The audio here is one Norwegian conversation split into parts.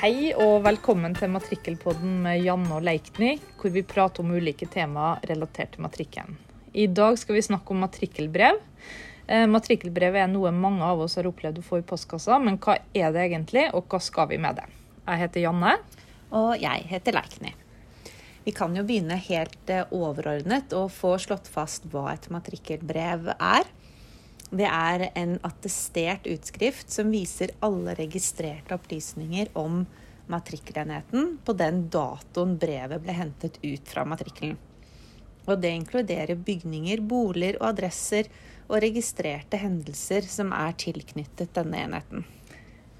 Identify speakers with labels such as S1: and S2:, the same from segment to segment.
S1: Hei og velkommen til Matrikkelpodden med Janne og Leikny, hvor vi prater om ulike temaer relatert til matrikken. I dag skal vi snakke om matrikkelbrev. Eh, matrikkelbrev er noe mange av oss har opplevd å få i postkassa, men hva er det egentlig, og hva skal vi med det? Jeg heter Janne.
S2: Og jeg heter Leikny. Vi kan jo begynne helt eh, overordnet og få slått fast hva et matrikkelbrev er. Det er en attestert utskrift som viser alle registrerte opplysninger om matrikkelenheten på den datoen brevet ble hentet ut fra matrikkelen. Og det inkluderer bygninger, boliger og adresser og registrerte hendelser som er tilknyttet denne enheten.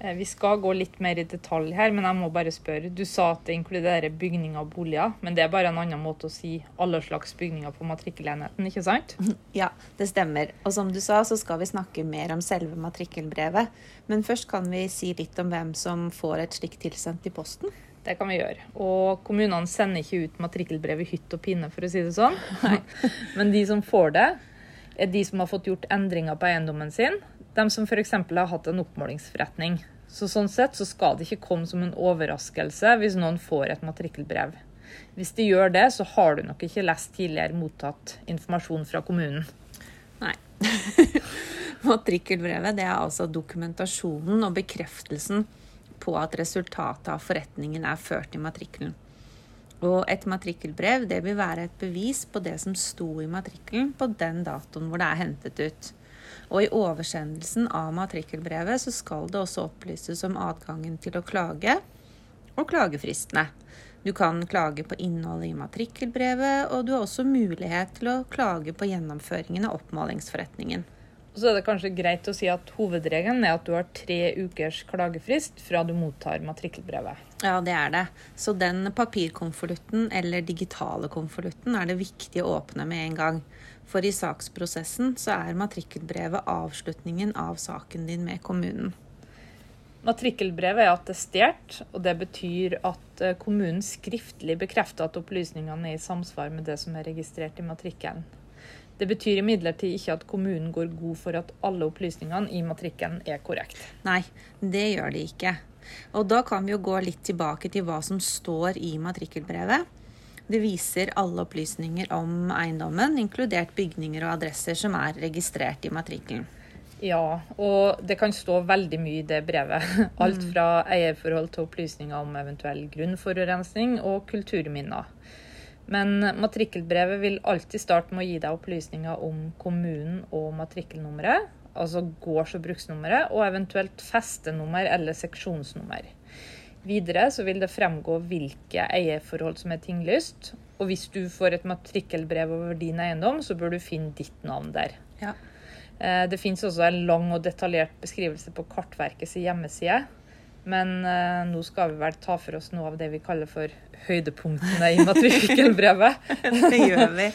S1: Eh, vi skal gå litt mer i detalj her, men jeg må bare spørre. Du sa at det inkluderer bygninger og boliger, men det er bare en annen måte å si alle slags bygninger på matrikkelenheten, ikke sant?
S2: Ja, det stemmer. Og som du sa, så skal vi snakke mer om selve matrikkelbrevet. Men først kan vi si litt om hvem som får et slikt tilsendt i posten.
S1: Det kan vi gjøre. Og kommunene sender ikke ut matrikkelbrev i hytt og pinne, for å si det sånn. Nei. Men de som får det, er de som har fått gjort endringer på eiendommen sin. De som f.eks. har hatt en oppmålingsforretning. Så sånn sett så skal det ikke komme som en overraskelse hvis noen får et matrikkelbrev. Hvis de gjør det, så har du nok ikke lest tidligere mottatt informasjon fra kommunen.
S2: Nei. Matrikkelbrevet det er altså dokumentasjonen og bekreftelsen på at resultatet av forretningen er ført i matrikkelen. Og et matrikkelbrev det vil være et bevis på det som sto i matrikkelen på den datoen hvor det er hentet ut. Og i oversendelsen av matrikkelbrevet så skal det også opplyses om adgangen til å klage og klagefristene. Du kan klage på innholdet i matrikkelbrevet, og du har også mulighet til å klage på gjennomføringen av oppmålingsforretningen.
S1: Så er det kanskje greit å si at Hovedregelen er at du har tre ukers klagefrist fra du mottar matrikkelbrevet.
S2: Ja, det er det. Så den papirkonvolutten eller digitale konvolutten er det viktig å åpne med en gang. For i saksprosessen så er matrikkelbrevet avslutningen av saken din med kommunen.
S1: Matrikkelbrevet er attestert, og det betyr at eh, kommunen skriftlig bekrefter at opplysningene er i samsvar med det som er registrert i matrikkelen. Det betyr imidlertid ikke at kommunen går god for at alle opplysningene i matrikkelen er korrekt.
S2: Nei, det gjør de ikke. Og da kan vi jo gå litt tilbake til hva som står i matrikkelbrevet. Det viser alle opplysninger om eiendommen, inkludert bygninger og adresser som er registrert i matrikkelen.
S1: Ja, og det kan stå veldig mye i det brevet. Alt fra eierforhold til opplysninger om eventuell grunnforurensning og kulturminner. Men matrikkelbrevet vil alltid starte med å gi deg opplysninger om kommunen og matrikkelnummeret, altså gårds- og bruksnummeret, og eventuelt festenummer eller seksjonsnummer. Videre så vil det fremgå hvilke eierforhold som er tinglyst. Og hvis du får et matrikkelbrev over din eiendom, så bør du finne ditt navn der.
S2: Ja.
S1: Eh, det finnes også en lang og detaljert beskrivelse på Kartverkets hjemmeside. Men uh, nå skal vi vel ta for oss noe av det vi kaller for høydepunktene i matrikkelbrevet.
S2: det gjør vi.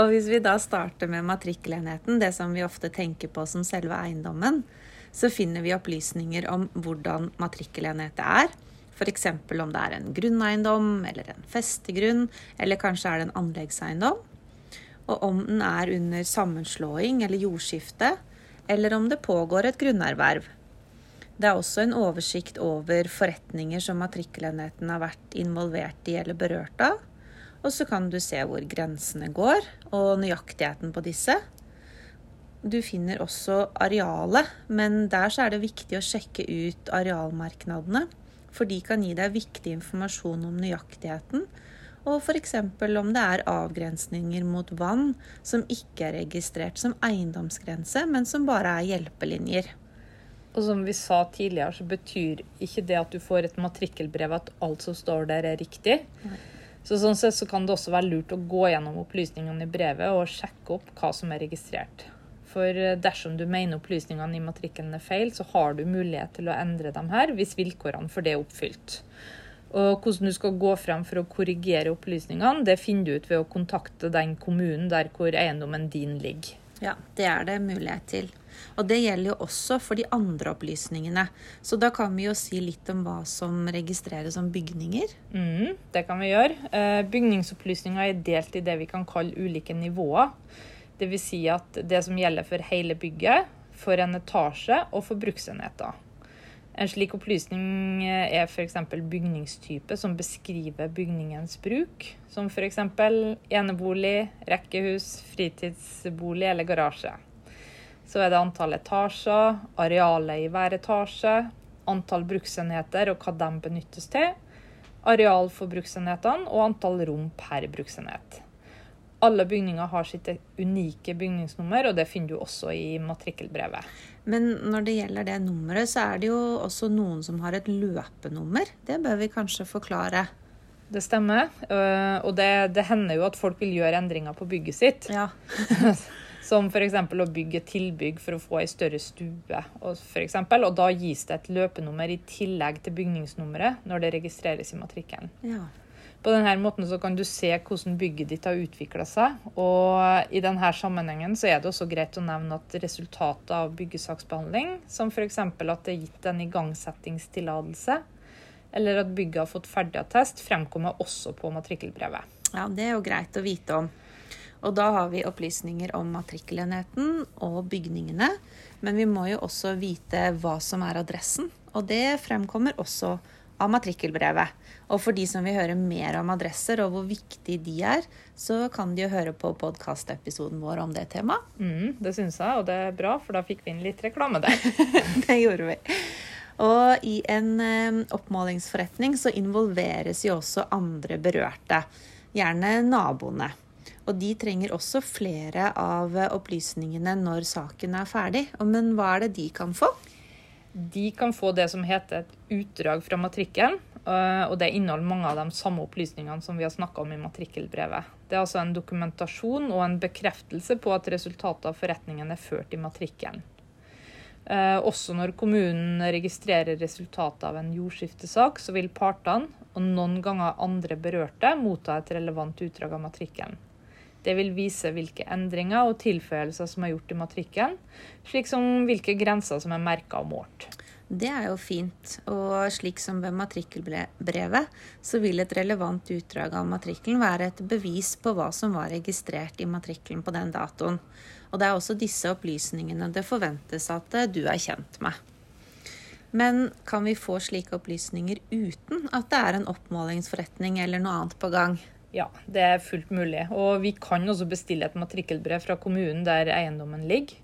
S2: Og hvis vi da starter med matrikkelenheten, det som vi ofte tenker på som selve eiendommen, så finner vi opplysninger om hvordan matrikkelenhet er F.eks. om det er en grunneiendom eller en festegrunn, eller kanskje er det en anleggseiendom. Og om den er under sammenslåing eller jordskifte, eller om det pågår et grunnerverv. Det er også en oversikt over forretninger som matrikkelenheten har vært involvert i eller berørt av. Og så kan du se hvor grensene går, og nøyaktigheten på disse. Du finner også arealet, men der så er det viktig å sjekke ut arealmerknadene for de kan gi deg viktig informasjon om nøyaktigheten, og f.eks. om det er avgrensninger mot vann som ikke er registrert som eiendomsgrense, men som bare er hjelpelinjer.
S1: Og som vi sa tidligere, så betyr ikke det at du får et matrikkelbrev at alt som står der, er riktig. Nei. Så sånn sett så kan det også være lurt å gå gjennom opplysningene i brevet og sjekke opp hva som er registrert. For eh, dersom du mener opplysningene i matrikkelen er feil, så har du mulighet til å endre dem her hvis vilkårene for det er oppfylt. Og hvordan du skal gå frem for å korrigere opplysningene, det finner du ut ved å kontakte den kommunen der hvor eiendommen din ligger.
S2: Ja, det er det mulighet til. Og det gjelder jo også for de andre opplysningene. Så da kan vi jo si litt om hva som registreres som bygninger.
S1: Mm, det kan vi gjøre. Eh, bygningsopplysninger er delt i det vi kan kalle ulike nivåer. Dvs. Si at det som gjelder for hele bygget, for en etasje og for bruksenheter. En slik opplysning er f.eks. bygningstype som beskriver bygningens bruk, som f.eks. enebolig, rekkehus, fritidsbolig eller garasje. Så er det antall etasjer, arealet i hver etasje, antall bruksenheter og hva de benyttes til, areal for bruksenhetene og antall rom per bruksenhet. Alle bygninger har sitt unike bygningsnummer, og det finner du også i matrikkelbrevet.
S2: Men når det gjelder det nummeret, så er det jo også noen som har et løpenummer. Det bør vi kanskje forklare.
S1: Det stemmer. Øh, og det, det hender jo at folk vil gjøre endringer på bygget sitt.
S2: Ja.
S1: Som f.eks. å bygge tilbygg for å få ei større stue. Og, for eksempel, og da gis det et løpenummer i tillegg til bygningsnummeret når det registreres i matrikkelen.
S2: ja.
S1: På denne måten så kan du se hvordan bygget ditt har utvikla seg. Og i denne sammenhengen så er det også greit å nevne at resultatet av byggesaksbehandling, som f.eks. at det er gitt en igangsettingstillatelse, eller at bygget har fått ferdigattest, fremkommer også på matrikkelbrevet.
S2: Ja, det er jo greit å vite om. Og da har vi opplysninger om matrikkelenheten og bygningene. Men vi må jo også vite hva som er adressen, og det fremkommer også av matrikkelbrevet. Og for de som vil høre mer om adresser og hvor viktig de er, så kan de jo høre på podkastepisoden vår om det temaet.
S1: Mm, det syns jeg, og det er bra, for da fikk vi inn litt reklame der.
S2: det gjorde vi. Og i en eh, oppmålingsforretning så involveres jo også andre berørte, gjerne naboene. Og de trenger også flere av opplysningene når saken er ferdig. Men hva er det de kan få?
S1: De kan få det som heter et utdrag fra matrikkelen. eh, Og det inneholder mange av de samme opplysningene som vi har snakka om i matrikkelbrevet. Det er altså en dokumentasjon og en bekreftelse på at resultatet av forretningen er ført i matrikkelen. Eh, Også når kommunen registrerer resultatet av en jordskiftesak, så vil partene, og noen ganger andre berørte, motta et relevant utdrag av matrikkelen. Det vil vise hvilke endringer og tilføyelser som er gjort i matrikkelen, slik som hvilke grenser som er merka og målt.
S2: Det er jo fint. Og slik som ved matrikkelbrevet, så vil et relevant utdrag av matrikkelen være et bevis på hva som var registrert i matrikkelen på den datoen. Og det er også disse opplysningene det forventes at eh, du er kjent med. Men kan vi få slike opplysninger uten at det er en oppmålingsforretning eller noe annet på gang?
S1: Ja, det er fullt mulig. Og vi kan også bestille et matrikkelbrev fra kommunen der eiendommen ligger.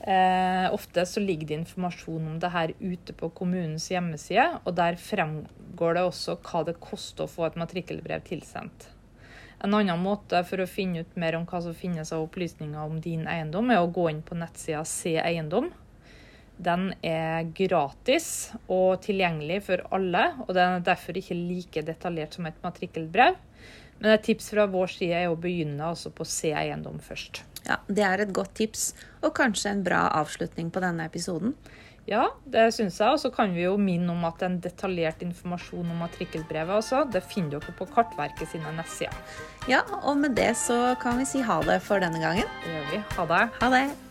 S1: Eh, ofte så ligger det informasjon om det her ute på kommunens hjemmeside, og der fremgår det også hva det koster å få et matrikkelbrev tilsendt. En annen måte for å finne ut mer om hva som finnes av opplysninger om din eiendom, er å gå inn på nettsida Se eiendom. Den er gratis og tilgjengelig for alle, og den er derfor ikke like detaljert som et matrikkelbrev. Men et tips fra vår side er å begynne altså på Se eiendom først.
S2: Ja, Det er et godt tips, og kanskje en bra avslutning på denne episoden.
S1: Ja, det syns jeg. Og så kan vi jo minne om at en detaljert informasjon om matrikkelbrevet også, det finner dere på Kartverket sine nettsider.
S2: Ja, og med det så kan vi si ha det for denne gangen.
S1: Det gjør vi. Ha det.
S2: Ha det!